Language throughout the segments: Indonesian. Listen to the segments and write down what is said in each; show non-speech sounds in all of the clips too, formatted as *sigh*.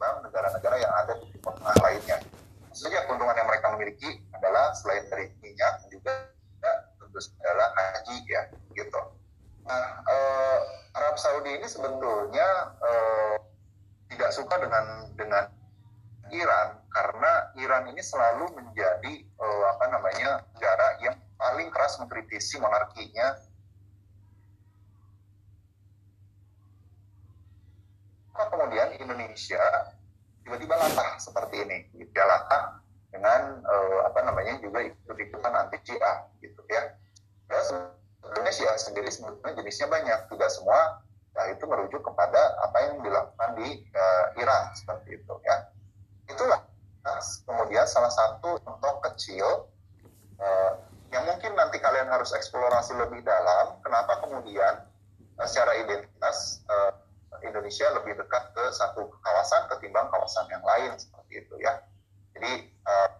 ketimbang negara-negara yang ada di timur tengah lainnya. Saja keuntungan yang mereka miliki adalah selain dari minyak juga tentu adalah haji ya gitu. Nah, eh, Arab Saudi ini sebetulnya eh, tidak suka dengan dengan Iran karena Iran ini selalu menjadi eh, apa namanya negara yang paling keras mengkritisi monarkinya kemudian Indonesia tiba-tiba latah seperti ini, gitu ya latah dengan uh, apa namanya juga ikut-ikutan anti Syiah gitu ya. Ya sebenarnya Syiah sendiri sebetulnya jenisnya banyak, tidak semua nah itu merujuk kepada apa yang dilakukan di uh, Iran seperti itu ya. Itulah nah, kemudian salah satu contoh kecil uh, yang mungkin nanti kalian harus eksplorasi lebih dalam. Kenapa kemudian uh, secara identitas uh, Indonesia lebih dekat ke satu kawasan ketimbang kawasan yang lain seperti itu ya. Jadi uh,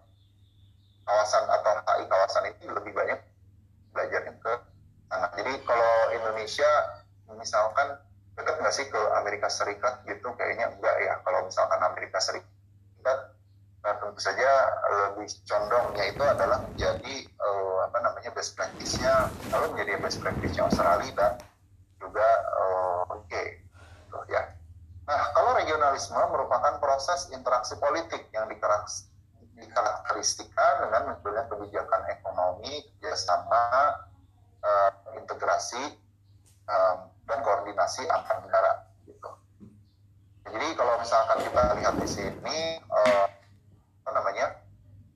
kawasan atau HI kawasan itu lebih banyak belajarnya ke sana. Jadi kalau Indonesia misalkan dekat nggak sih ke Amerika Serikat gitu kayaknya enggak ya. Kalau misalkan Amerika Serikat nah tentu saja lebih condongnya itu adalah menjadi uh, apa namanya best practice-nya lalu menjadi best practice-nya Australia dan juga uh, oke okay gitu ya. Nah, kalau regionalisme merupakan proses interaksi politik yang dikarakteristikan dengan munculnya kebijakan ekonomi, kerjasama, uh, integrasi, um, dan koordinasi antar negara. Gitu. Jadi kalau misalkan kita lihat di sini, uh, apa namanya,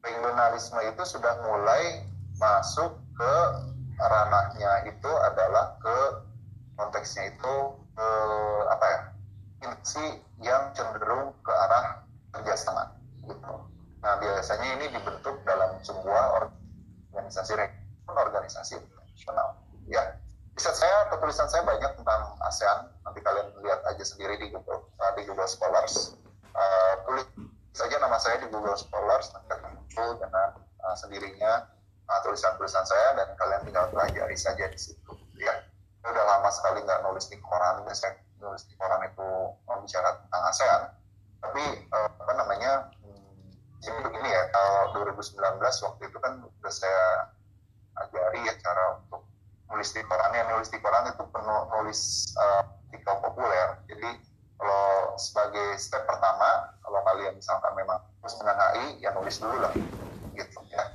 regionalisme itu sudah mulai masuk ke ranahnya itu adalah ke konteksnya itu eh, apa ya instruksi yang cenderung ke arah kerjasama gitu. Nah biasanya ini dibentuk dalam sebuah organisasi organisasi internasional. Ya, bisa saya atau tulisan saya banyak tentang ASEAN. Nanti kalian lihat aja sendiri di Google uh, di Google Scholars. Uh, tulis saja nama saya di Google Scholars nanti akan muncul dengan uh, sendirinya uh, tulisan-tulisan saya dan kalian tinggal pelajari saja di situ. Ya udah lama sekali nggak nulis di koran saya nulis di koran itu bicara tentang ASEAN tapi uh, apa namanya hmm, jadi begini ya kalau 2019 waktu itu kan udah saya ajari ya cara untuk nulis di koran nulis di koran itu penuh nulis uh, artikel populer jadi kalau sebagai step pertama kalau kalian misalkan memang harus dengan HI ya nulis dulu lah gitu ya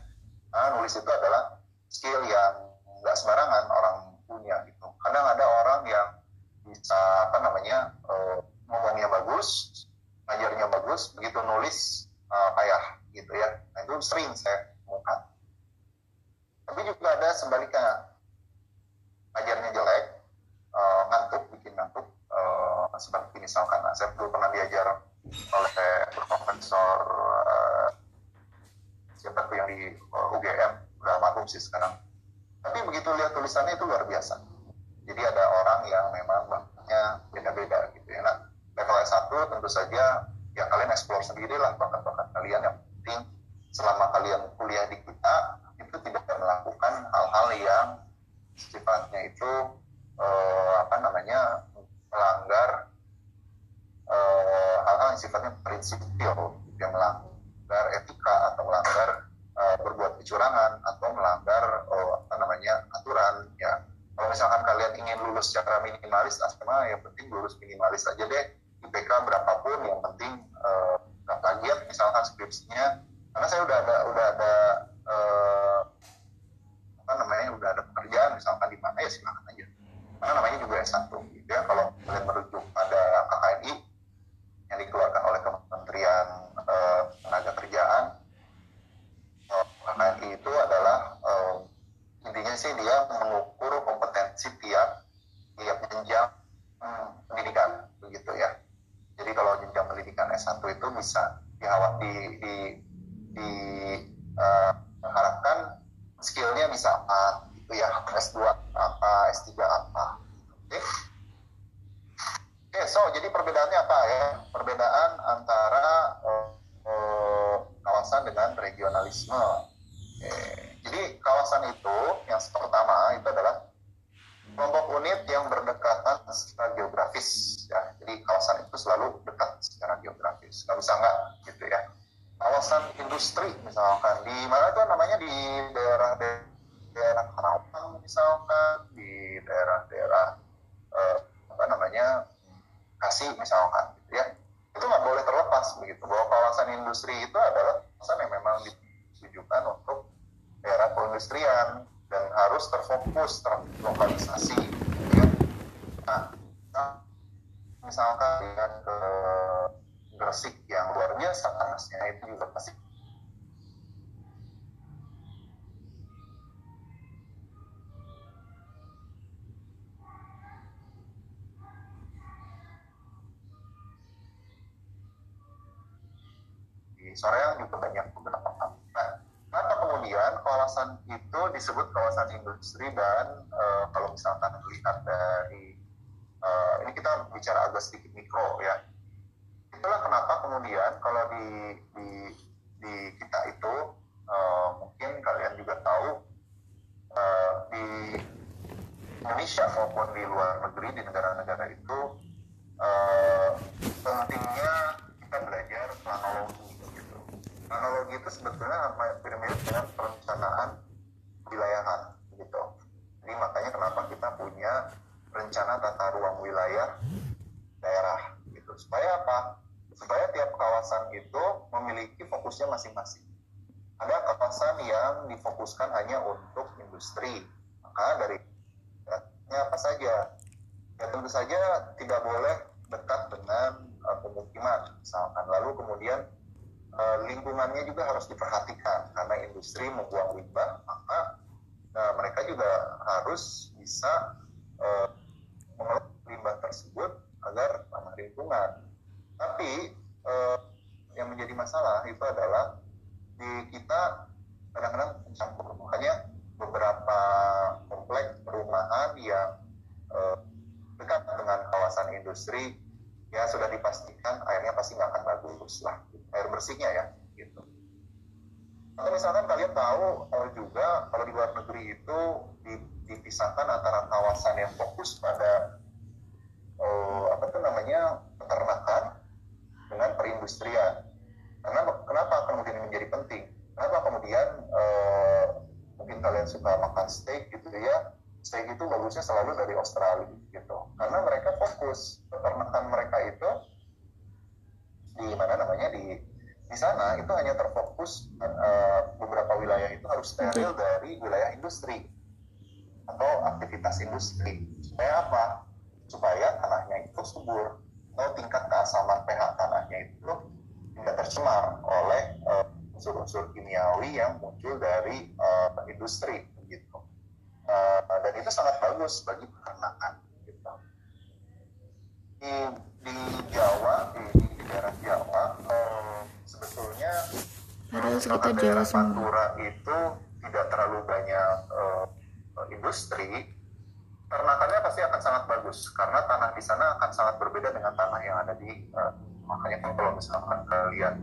nah nulis itu adalah skill yang nggak sembarangan orang punya gitu kadang ada orang yang bisa apa namanya uh, ngomongnya bagus ngajarnya bagus begitu nulis uh, payah gitu ya nah itu sering saya temukan tapi juga ada sebaliknya ngajarnya jelek uh, ngantuk bikin ngantuk uh, misalkan nah, saya dulu pernah diajar oleh profesor uh, siapa tuh yang di uh, UGM udah almarhum sih sekarang. Tapi begitu lihat tulisannya itu luar biasa. Jadi ada orang yang memang bakatnya beda-beda gitu ya. Nah, level S1 tentu saja ya kalian explore sendiri lah perindustrian dan harus terfokus terlokalisasi ya. Nah misalkan dengan ke Gresik yang luar biasa panasnya itu juga pasti. Di Soreang juga banyak beberapa nah, kenapa kemudian kawasan itu disebut kawasan industri dan e, kalau misalkan melihat dari e, ini kita bicara agak sedikit mikro ya. Itulah kenapa kemudian kalau di di, di kita itu e, mungkin kalian juga tahu e, di Indonesia maupun di luar negeri di negara-negara itu e, pentingnya kita belajar planologi analogi itu sebetulnya perencanaan wilayahan gitu. Jadi makanya kenapa kita punya rencana tata ruang wilayah daerah gitu. Supaya apa? Supaya tiap kawasan itu memiliki fokusnya masing-masing. Ada kawasan yang difokuskan hanya untuk industri. Maka dari apa saja? Ya tentu saja tidak boleh dekat dengan uh, pemukiman misalkan. Lalu kemudian uh, lingkungannya juga harus diperhatikan. Karena industri membuang limbah maka uh, mereka juga harus bisa uh, mengelola limbah tersebut agar ramah lingkungan. Tapi uh, yang menjadi masalah itu adalah di kita kadang-kadang mencampur. Makanya beberapa kompleks perumahan yang uh, dekat dengan kawasan industri ya sudah dipastikan airnya pasti nggak akan bagus lah air bersihnya ya gitu. Atau misalkan kalian tahu uh, juga kalau di luar negeri itu dipisahkan antara kawasan yang fokus pada uh, apa tuh namanya peternakan dengan perindustrian. Karena kenapa kemudian ini menjadi penting? Kenapa kemudian uh, mungkin kalian suka makan steak gitu ya? Steak itu bagusnya selalu dari Australia gitu. Karena mereka fokus peternakan mereka itu di mana namanya di di sana itu hanya terfokus uh, beberapa wilayah itu harus steril dari wilayah industri atau aktivitas industri. Supaya apa? Supaya tanahnya itu subur atau tingkat keasaman pH tanahnya itu tidak tercemar oleh eh, unsur-unsur kimiawi yang muncul dari uh, industri begitu uh, dan itu sangat bagus bagi peternakan gitu. di di Jawa di, di daerah Jawa uh, sebetulnya padahal sekitar Jawa semua Pantura itu tidak terlalu banyak uh, industri ternakannya pasti akan sangat bagus karena tanah di sana akan sangat berbeda dengan tanah yang ada di uh, kan kalau misalkan kalian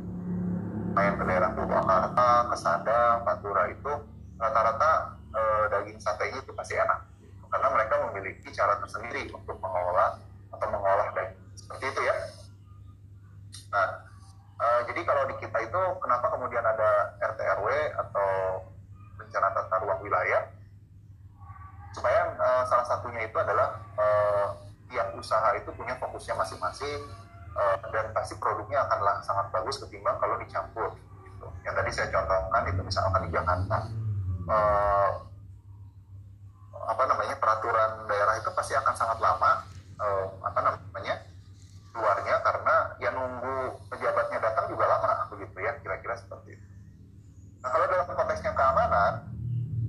main ke daerah Purwakarta, ke Sadang, Pantura itu rata-rata uh, daging satenya itu pasti enak karena mereka memiliki cara tersendiri untuk mengolah atau mengolah daging seperti itu ya. Nah, uh, jadi kalau di kita itu kenapa kemudian ada RT RW atau rencana tata ruang wilayah? Supaya uh, salah satunya itu adalah tiap usaha itu punya fokusnya masing-masing uh, dan pasti produknya akanlah sangat bagus ketimbang kalau dicampur. Gitu. Yang tadi saya contohkan itu misalkan di Jakarta. Uh, apa namanya peraturan daerah itu pasti akan sangat lama uh, apa namanya keluarnya karena ya nunggu pejabatnya datang juga lama begitu ya kira-kira seperti itu. Nah kalau dalam konteksnya keamanan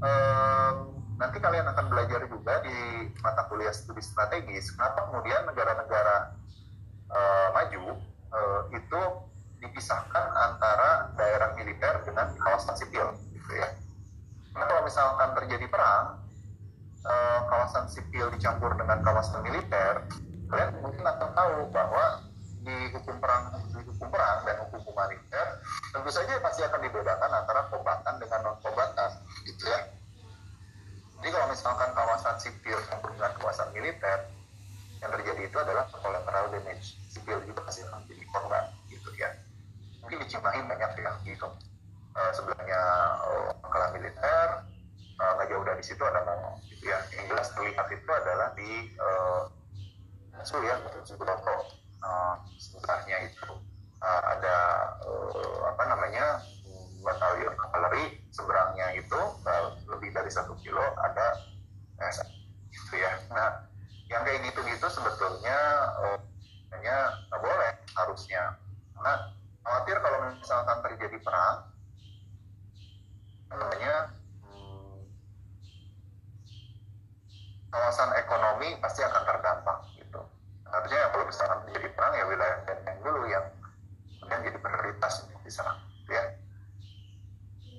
eh, nanti kalian akan belajar juga di mata kuliah studi strategis kenapa kemudian negara-negara eh, maju eh, itu dipisahkan antara daerah militer dengan kawasan sipil gitu ya. Karena kalau misalkan terjadi perang eh, kawasan sipil dicampur dengan kawasan militer kalian mungkin akan tahu bahwa di hukum perang di hukum perang dan hukum humaniter tentu saja pasti akan dibedakan antara kombatan dengan non kombatan gitu ya jadi kalau misalkan kawasan sipil campur dengan kawasan militer yang terjadi itu adalah collateral damage sipil juga pasti akan korban gitu ya. Cimahi banyak ya gitu uh, sebelahnya uh, militer uh, nggak jauh dari situ ada Momo gitu ya. Yang jelas terlihat itu adalah di uh, Sul ya Subroko uh, sebelahnya itu uh, ada uh, apa namanya batalion kavaleri. Seberangnya itu lebih dari satu kilo ada eh, gitu ya. Nah yang kayak gitu-gitu sebetulnya hanya nggak boleh harusnya. Karena khawatir kalau misalkan terjadi perang namanya hmm, kawasan ekonomi pasti akan terdampak gitu artinya kalau misalkan terjadi perang ya wilayah benteng dulu yang kemudian jadi prioritas untuk diserang gitu ya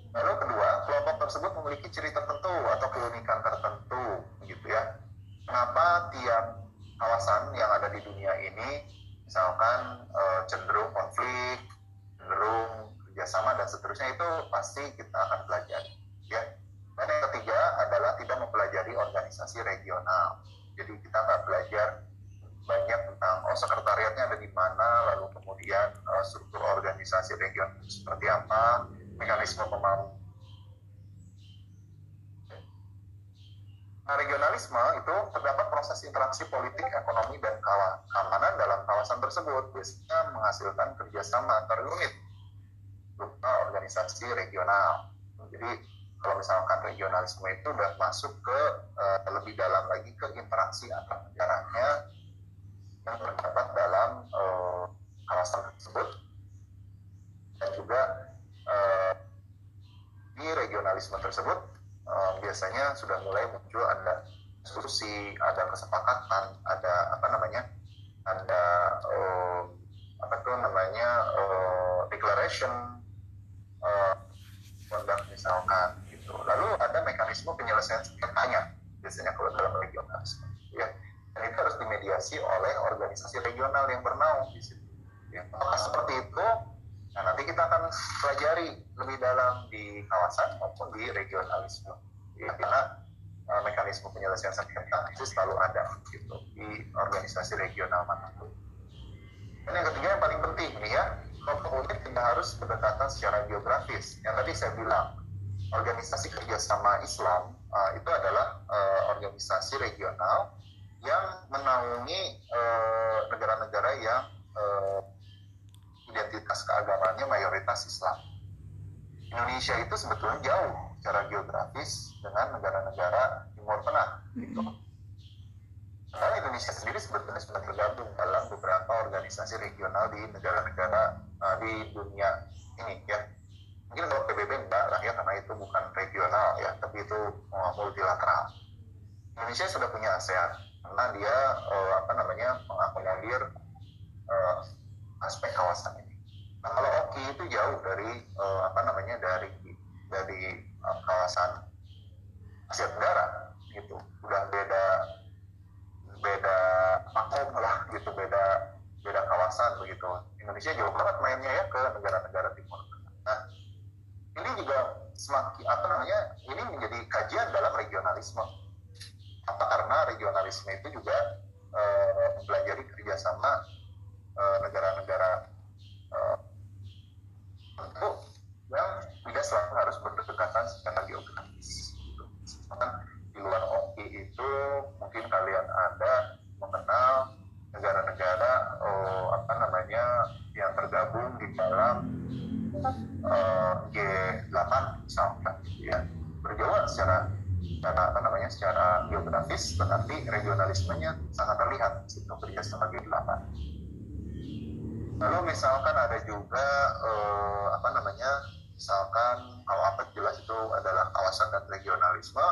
lalu kedua kelompok tersebut memiliki ciri tertentu atau keunikan tertentu gitu ya kenapa tiap kawasan yang ada di dunia ini misalkan uh, cenderung konflik, cenderung kerjasama dan seterusnya itu pasti kita akan pelajari. Ya. Dan yang ketiga adalah tidak mempelajari organisasi regional. Jadi kita nggak belajar banyak tentang oh sekretariatnya ada di mana, lalu kemudian uh, struktur organisasi regional seperti apa, mekanisme pembangunan Nah, regionalisme itu terdapat proses interaksi politik, ekonomi, dan keamanan dalam kawasan Biasanya menghasilkan kerjasama antar unit berupa organisasi regional. Jadi kalau misalkan regionalisme itu sudah masuk ke uh, lebih dalam lagi ke interaksi antar negaranya yang terdapat dalam uh, kawasan tersebut dan juga uh, di regionalisme tersebut uh, biasanya sudah mulai muncul ada diskusi, ada kesepakatan, ada apa namanya, ada uh, apa tuh namanya uh, declaration, uh, misalkan gitu. Lalu ada mekanisme penyelesaian sengketanya biasanya kalau dalam regionalisme, ya. Dan itu harus dimediasi oleh organisasi regional yang bernaung di situ. Ya. Apakah seperti itu? Nah, nanti kita akan pelajari lebih dalam di kawasan maupun di regionalisme. Ya, karena uh, mekanisme penyelesaian sengketa itu selalu ada gitu di organisasi regional mana pun. Dan yang ketiga yang paling penting nih ya, kelompok unit tidak harus berdekatan secara geografis. Yang tadi saya bilang, organisasi kerjasama Islam uh, itu adalah uh, organisasi regional yang menaungi negara-negara uh, yang uh, identitas keagamaannya mayoritas Islam. Indonesia itu sebetulnya jauh secara geografis dengan negara-negara Timur Tengah. Gitu. Karena Indonesia sendiri sebetulnya sudah tergabung dalam beberapa organisasi regional di negara-negara uh, di dunia ini ya. Mungkin kalau PBB enggak lah ya karena itu bukan regional ya, tapi itu uh, multilateral. Indonesia sudah punya ASEAN karena dia uh, apa namanya mengakomodir uh, aspek kawasan ini. Nah kalau Oki itu jauh dari uh, apa namanya dari dari uh, kawasan Asia Tenggara gitu, udah beda beda makom lah gitu, beda beda kawasan begitu. Indonesia jauh banget mainnya ya ke negara-negara Timur. Nah ini juga semakin apa namanya ini menjadi kajian dalam regionalisme. Apa karena regionalisme itu juga uh, mempelajari kerjasama negara-negara uh, tentu yang tidak selalu harus berdekatan secara geografis. Bahkan di luar OKI itu mungkin kalian ada mengenal negara-negara oh, apa namanya yang tergabung di dalam uh, G8 misalkan gitu ya berjauhan secara karena apa namanya secara geografis tetapi regionalismenya sangat terlihat situ kerjasama G8 lalu misalkan ada juga eh, apa namanya misalkan kalau apa jelas itu adalah kawasan dan regionalisme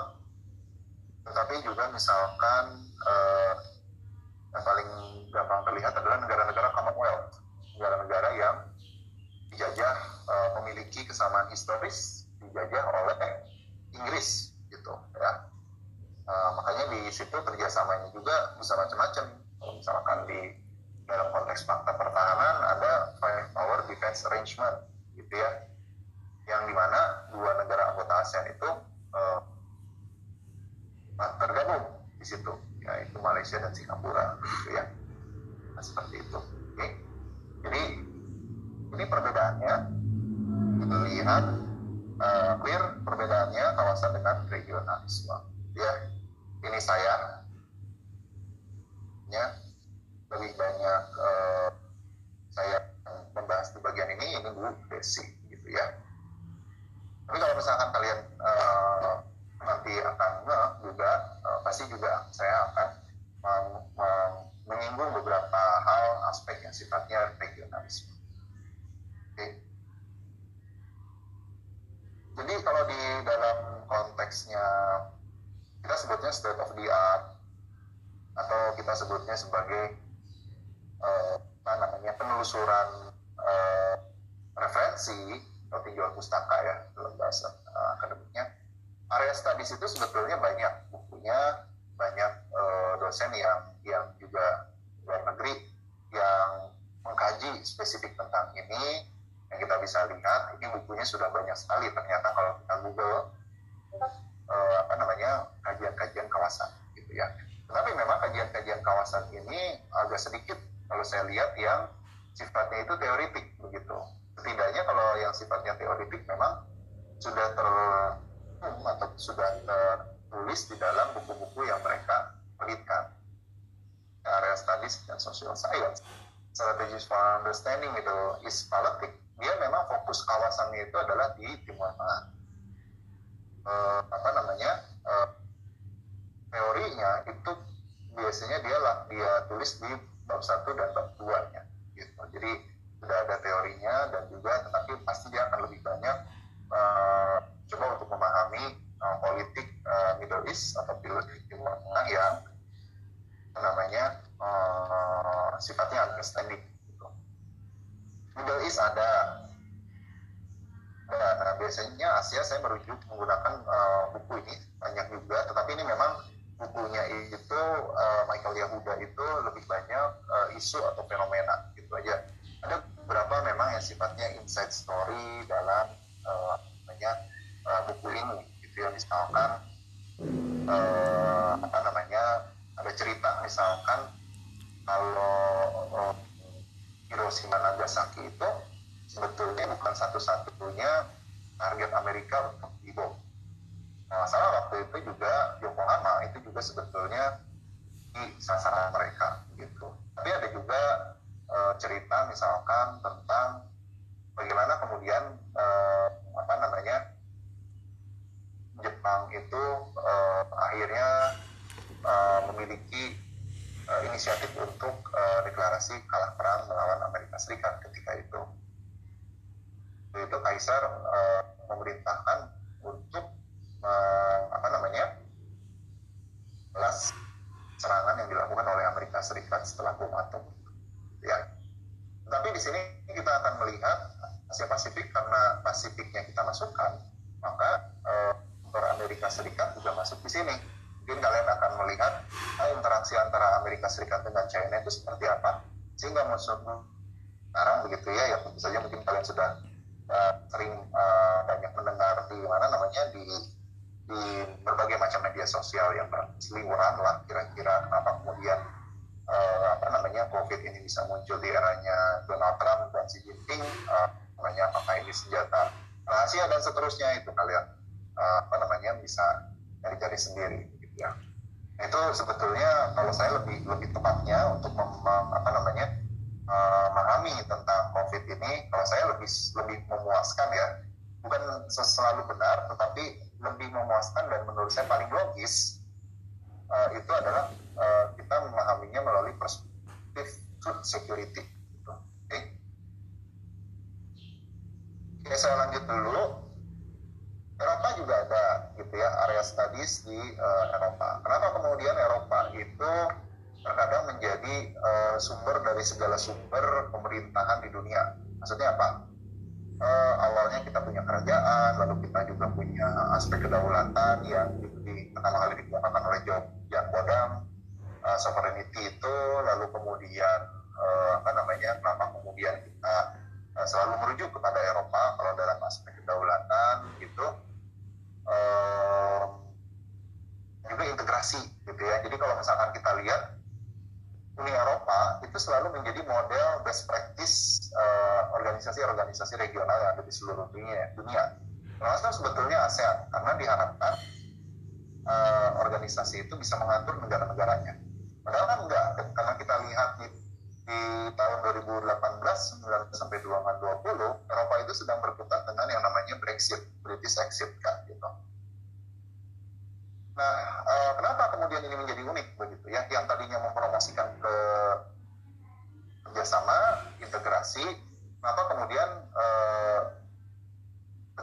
tetapi juga misalkan eh, yang paling gampang terlihat adalah negara-negara Commonwealth negara-negara yang dijajah eh, memiliki kesamaan historis dijajah oleh Inggris gitu ya uh, makanya di situ kerjasamanya juga bisa macam-macam misalkan di dalam konteks fakta pertahanan ada five power defense arrangement gitu ya yang di mana dua negara anggota ASEAN itu uh, tergabung di situ yaitu Malaysia dan Oke jadi ini perbedaannya melihat uh, clear perbedaannya kawasan dengan regionalisme. Ya ini saya ya lebih banyak uh, saya membahas di bagian ini ini Bu Desi gitu ya tapi kalau misalkan kalian uh, nanti akan nge juga uh, pasti juga saya akan meng, meng, menyinggung beberapa hal aspek yang sifatnya regionalisme. Oke. Okay. Jadi kalau di dalam konteksnya kita sebutnya state of the art atau kita sebutnya sebagai uh, apa namanya penelusuran uh, referensi atau tinjauan pustaka ya dalam bahasa uh, akademiknya area studies itu sebetulnya banyak bukunya banyak uh, dosen yang yang juga luar negeri yang mengkaji spesifik tentang ini yang kita bisa ini bukunya sudah banyak sekali ternyata kalau kita Google uh, apa namanya kajian-kajian kawasan gitu ya. Tetapi memang kajian-kajian kawasan ini agak sedikit kalau saya lihat yang sifatnya itu teoritik begitu. Setidaknya kalau yang sifatnya teoritik memang sudah ter atau sudah tertulis di dalam buku-buku yang mereka pelitkan. Area studies dan social science. Strategies for understanding itu is politik dia memang fokus kawasannya itu adalah di Timur Tengah. Uh, apa namanya? Uh, teorinya itu biasanya dia lah dia tulis di bab satu dan bab dua nya gitu. Jadi sudah ada teorinya dan juga tetapi pasti dia akan lebih banyak uh, coba untuk memahami uh, politik uh, Middle East atau politik Timur Tengah yang namanya uh, sifatnya understanding Middle East ada. Nah, biasanya Asia saya merujuk menggunakan uh, buku ini banyak juga tetapi ini memang bukunya itu uh, Michael Yahuda itu lebih banyak uh, isu atau fenomena gitu aja ada beberapa memang yang sifatnya inside story dalam uh, namanya uh, buku ini gitu ya misalkan uh, apa namanya ada cerita misalkan kalau uh, Hiroshima Nagasaki itu sebetulnya bukan satu-satunya target Amerika untuk dibom. Nah, masalah waktu itu juga Yokohama itu juga sebetulnya di sasaran mereka gitu. Tapi ada juga e, cerita misalkan tentang bagaimana kemudian e, apa namanya Jepang itu e, akhirnya e, memiliki uh, inisiatif untuk uh, deklarasi kalah perang melawan Amerika Serikat ketika itu. Itu Kaisar uh, memerintahkan untuk uh, apa namanya balas serangan yang dilakukan oleh Amerika Serikat setelah bom. Ya. Tapi di sini kita akan melihat Asia Pasifik karena Pasifiknya kita masukkan, maka uh, Amerika Serikat juga masuk di sini mungkin kalian akan melihat ah, interaksi antara Amerika Serikat dengan China itu seperti apa sehingga musuh sekarang begitu ya ya tentu saja mungkin kalian sudah uh, sering uh, banyak mendengar di mana namanya di di berbagai macam media sosial yang berseliweran lah kira-kira kenapa uh, apa namanya COVID ini bisa muncul di eranya Donald Trump dan Xi Jinping uh, namanya apakah ini senjata. Rahasia dan seterusnya itu kalian uh, apa namanya bisa cari-cari sendiri ya. Itu sebetulnya kalau saya lebih lebih tepatnya untuk mem, apa namanya memahami tentang COVID ini kalau saya lebih lebih memuaskan ya. Bukan selalu benar tetapi lebih memuaskan dan menurut saya paling logis uh, itu adalah uh, kita memahaminya melalui perspektif food security. Oke, okay. Saya lanjut dulu Eropa juga ada gitu ya area studies di uh, Eropa. Kenapa kemudian Eropa itu terkadang menjadi uh, sumber dari segala sumber pemerintahan di dunia? Maksudnya apa? Uh, awalnya kita punya kerajaan, lalu kita juga punya aspek kedaulatan yang di, pertama kali dikemukakan oleh Jan Bodam, uh, sovereignty itu, lalu kemudian uh, apa namanya? Kenapa kemudian kita uh, selalu merujuk kepada Eropa kalau dalam aspek kedaulatan gitu? um, juga integrasi gitu ya. Jadi kalau misalkan kita lihat Uni Eropa itu selalu menjadi model best practice uh, organisasi-organisasi regional yang ada di seluruh dunia. dunia. Termasuk sebetulnya ASEAN, karena diharapkan uh, organisasi itu bisa mengatur negara-negaranya. Padahal kan enggak, karena kita lihat di, di tahun 2018 19 sampai 2020 Eropa itu sedang berkutat dengan yang namanya Brexit, British exit kan gitu. Nah, uh, kenapa kemudian ini menjadi unik begitu ya? Yang tadinya mempromosikan ke kerjasama, integrasi, kenapa kemudian uh,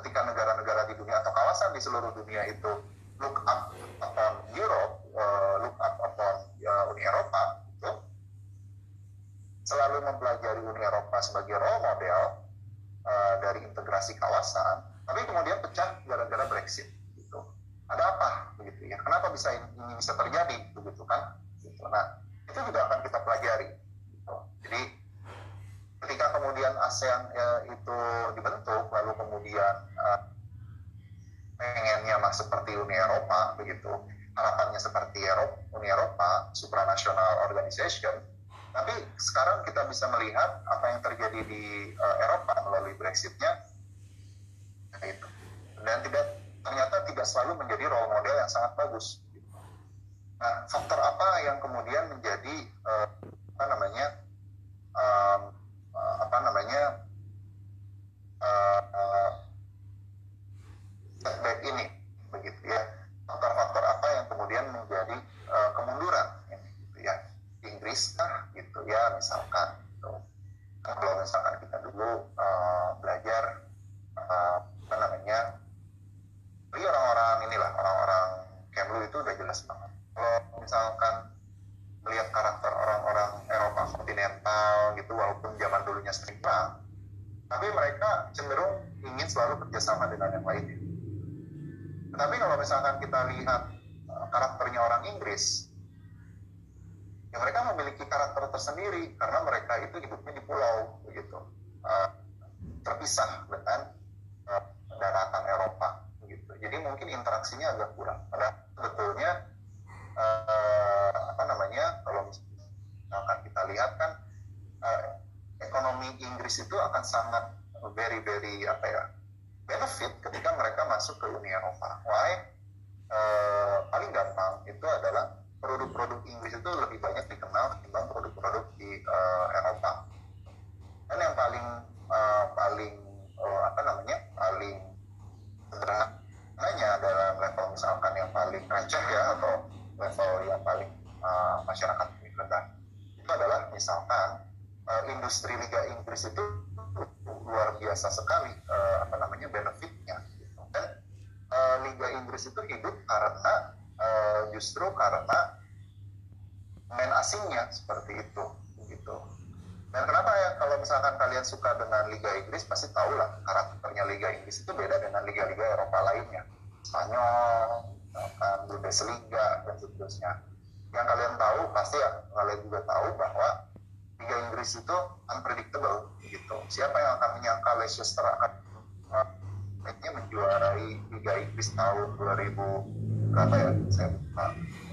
ketika negara-negara di dunia atau kawasan di seluruh dunia itu look up upon Europe, uh, look up upon uh, Uni Eropa, gitu, selalu mempelajari Uni Eropa sebagai role model uh, dari integrasi kawasan, tapi kemudian pecah gara-gara Brexit. Gitu. Ada apa, begitu ya? Kenapa bisa ini, bisa terjadi, begitu kan? Gitu. Nah, itu juga akan kita pelajari. Gitu. Jadi ketika kemudian ASEAN ya, itu dibentuk lalu kemudian uh, pengennya masuk seperti Uni Eropa begitu harapannya seperti Eropa, Uni Eropa supranational organization tapi sekarang kita bisa melihat apa yang terjadi di uh, Eropa melalui Brexitnya. Itu. Dan tidak ternyata tidak selalu menjadi role model yang sangat bagus nah faktor apa yang kemudian menjadi uh, apa namanya um, uh, apa namanya uh, uh, setback ini begitu ya faktor-faktor apa yang kemudian menjadi uh, kemunduran ini gitu ya Inggris kah gitu ya misalkan gitu. kalau misalkan kita dulu uh, belajar uh, apa namanya jadi orang-orang inilah orang-orang Kemlu itu udah jelas banget kalau misalkan melihat karakter orang-orang Eropa kontinental gitu walaupun zaman dulunya sering perang tapi mereka cenderung ingin selalu kerjasama dengan yang lainnya tetapi kalau misalkan kita lihat uh, karakternya orang Inggris ya mereka memiliki karakter tersendiri karena mereka itu hidupnya di pulau begitu uh, terpisah dengan uh, daratan Eropa begitu jadi mungkin interaksinya agak kurang padahal sebetulnya uh, apa namanya kalau misalkan kita lihat kan uh, ekonomi Inggris itu akan sangat very very apa ya benefit ketika mereka masuk ke Uni Eropa. Why? Uh, paling gampang itu adalah produk-produk Inggris itu lebih banyak dikenal ketimbang produk-produk di uh, Eropa. Dan yang paling uh, paling uh, apa namanya paling sederhananya dalam level misalkan yang paling receh ya atau level yang paling uh, masyarakat rendah itu adalah misalkan uh, industri Liga Inggris itu luar biasa sekali uh, apa namanya benefitnya gitu. dan uh, Liga Inggris itu hidup karena uh, justru karena main asingnya seperti itu gitu. Dan kenapa ya kalau misalkan kalian suka dengan Liga Inggris pasti tahu lah karakternya Liga Inggris itu beda dengan liga-liga Eropa lainnya. Spanyol misalkan Bundesliga dan seterusnya. Yang kalian tahu pasti ya kalian juga tahu bahwa Liga Inggris itu unpredictable gitu. Siapa yang akan menyangka Leicester akan uh, menjuarai Liga Inggris tahun 2000 berapa ya? Saya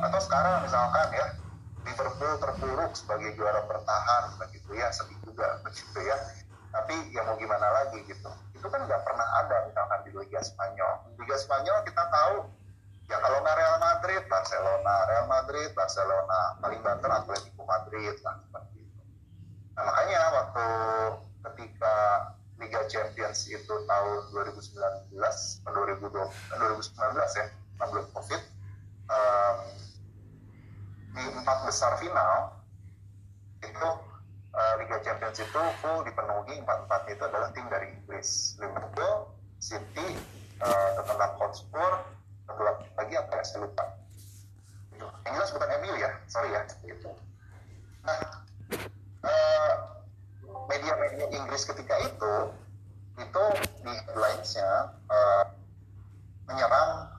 atau sekarang misalkan ya Liverpool terpuruk sebagai juara bertahan begitu ya sedih juga *laughs* begitu ya. Tapi ya mau gimana lagi gitu. Itu kan nggak pernah ada misalkan di Liga Spanyol. Liga Spanyol kita tahu ya kalau nggak Real Madrid Barcelona. Real Madrid Barcelona. Paling banter Atletico Madrid lah nah makanya waktu ketika Liga Champions itu tahun 2019 2020 2019 ya sebelum Covid um, di empat besar final itu uh, Liga Champions itu full dipenuhi empat empat itu adalah tim dari Inggris. Liverpool, City, uh, Hotspur, satu lagi apa ya saya lupa. Itu yang jelas bukan MU ya sorry ya itu nah media-media uh, Inggris ketika itu itu di headlinesnya uh, menyerang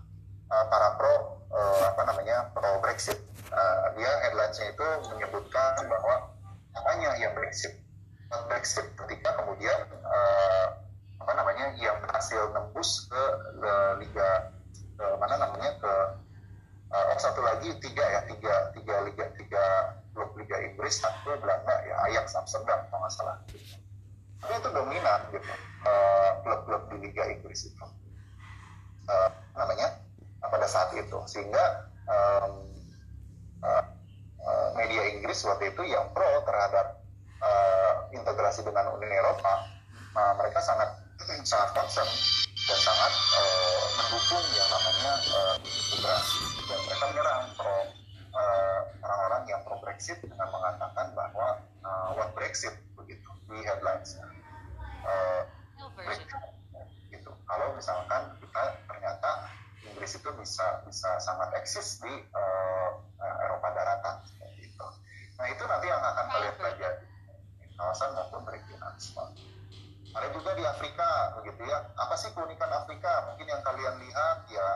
uh, para pro uh, apa namanya pro Brexit. Uh, dia headlinesnya itu menyebutkan bahwa makanya yang Brexit? Brexit ada juga di Afrika begitu ya. Apa sih keunikan Afrika? Mungkin yang kalian lihat ya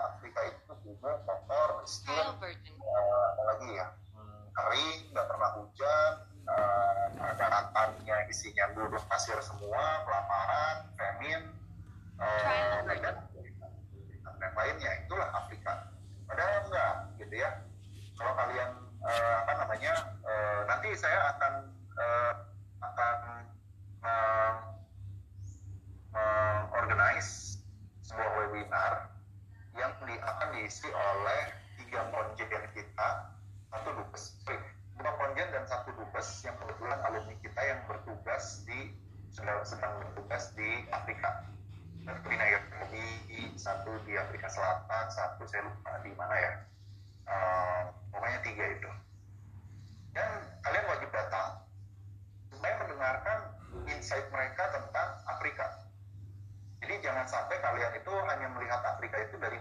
insight mereka tentang Afrika. Jadi jangan sampai kalian itu hanya melihat Afrika itu dari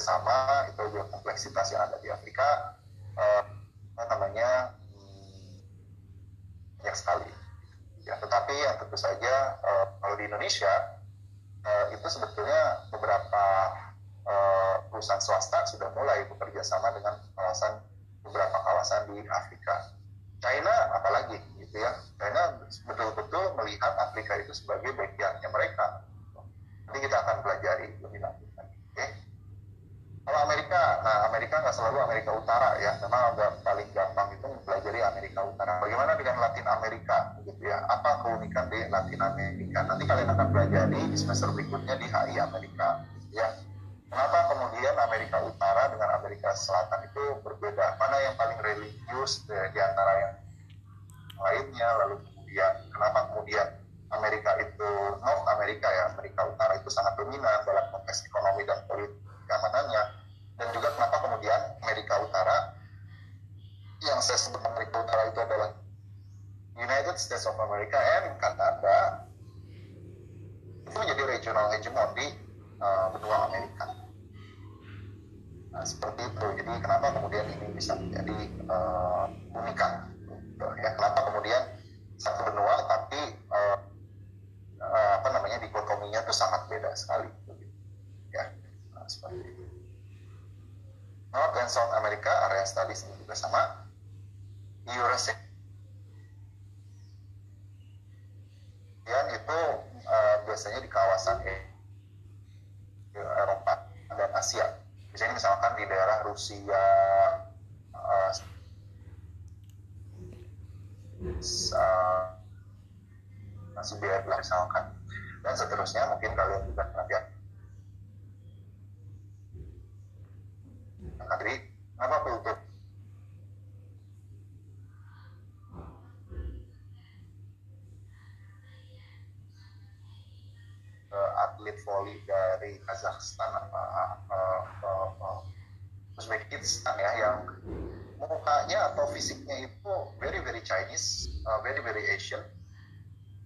bersama itu juga kompleksitas yang ada di Afrika eh, apa namanya hmm, banyak sekali. Ya tetapi yang tentu saja eh, kalau di Indonesia eh, itu sebetulnya beberapa eh, perusahaan swasta sudah mulai bekerja sama dengan kawasan beberapa kawasan di Afrika. China apalagi gitu ya. China betul-betul melihat Afrika itu sebagai back di semester berikutnya di HI Amerika, dikotominya itu sangat beda sekali. Ya, nah, seperti itu. North and South America area studies ini juga sama. Kemudian itu uh, biasanya di kawasan Eropa dan Asia. Biasanya misalkan di daerah Rusia, uh, uh, Siberia misalkan, dan seterusnya mungkin kalian juga nanti jadi apa untuk uh, atlet voli dari Kazakhstan apa Uzbekistan ya yang mukanya atau fisiknya itu very very Chinese, uh, very very Asian,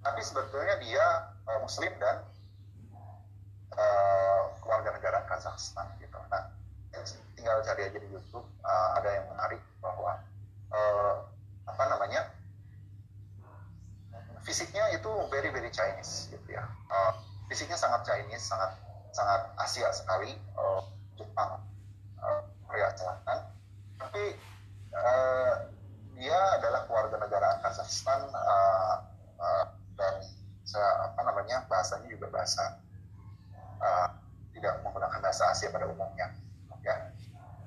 tapi sebetulnya dia uh, Muslim dan uh, keluarga negara Kazakhstan gitu. Nah, tinggal cari aja di YouTube uh, ada yang menarik bahwa uh, apa namanya fisiknya itu very very Chinese gitu ya. Uh, fisiknya sangat Chinese, sangat sangat Asia sekali, uh, Jepang, uh, Korea Selatan. Tapi uh, dia adalah keluarga negara Kazakhstan uh, se, apa namanya bahasanya juga bahasa uh, tidak menggunakan bahasa Asia pada umumnya, ya.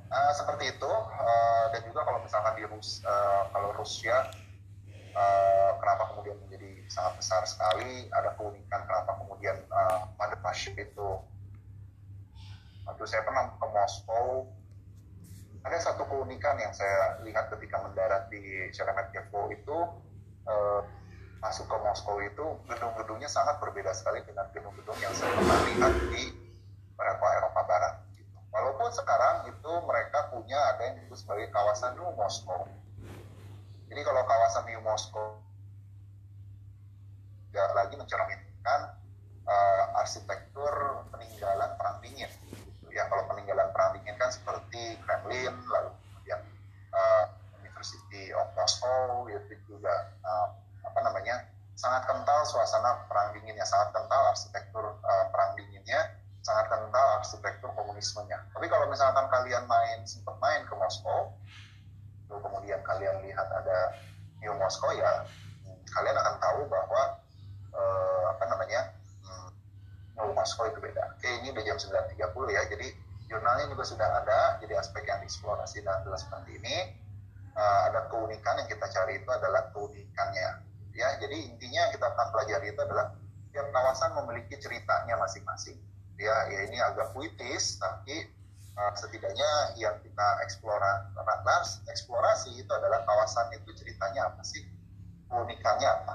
Uh, seperti itu uh, dan juga kalau misalkan di Rus uh, kalau Rusia uh, kenapa kemudian menjadi sangat besar sekali ada keunikan kenapa kemudian uh, Pasif itu waktu saya pernah ke Moskow ada satu keunikan yang saya lihat ketika mendarat di Sheremetyevo itu masuk ke Moskow itu gedung-gedungnya sangat berbeda sekali dengan gedung-gedung yang saya pernah lihat di beberapa Eropa Barat Walaupun sekarang itu mereka punya ada yang disebut sebagai kawasan New Moskow. Jadi kalau kawasan New Moskow tidak lagi mencerminkan uh, arsitektur peninggalan perang dingin. Gitu. Ya kalau peninggalan perang dingin kan seperti Kremlin, lalu kemudian uh, University of Moscow itu juga uh, apa namanya sangat kental suasana perang dinginnya, sangat kental arsitektur uh, perang dinginnya sangat kental arsitektur komunismenya. Tapi kalau misalkan kalian main sempat main ke Moskow, lalu kemudian kalian lihat ada New Moskow ya, kalian akan tahu bahwa eh, apa namanya hmm, New Moskow itu beda. Oke ini udah jam 9.30 ya, jadi jurnalnya juga sudah ada. Jadi aspek yang dieksplorasi dan jelas seperti ini eh, ada keunikan yang kita cari itu adalah keunikannya. Ya, jadi intinya kita akan pelajari itu adalah tiap kawasan memiliki ceritanya masing-masing. Ya ya ini agak puitis tapi uh, setidaknya yang kita eksplora eksplorasi itu adalah kawasan itu ceritanya apa sih? Keunikannya apa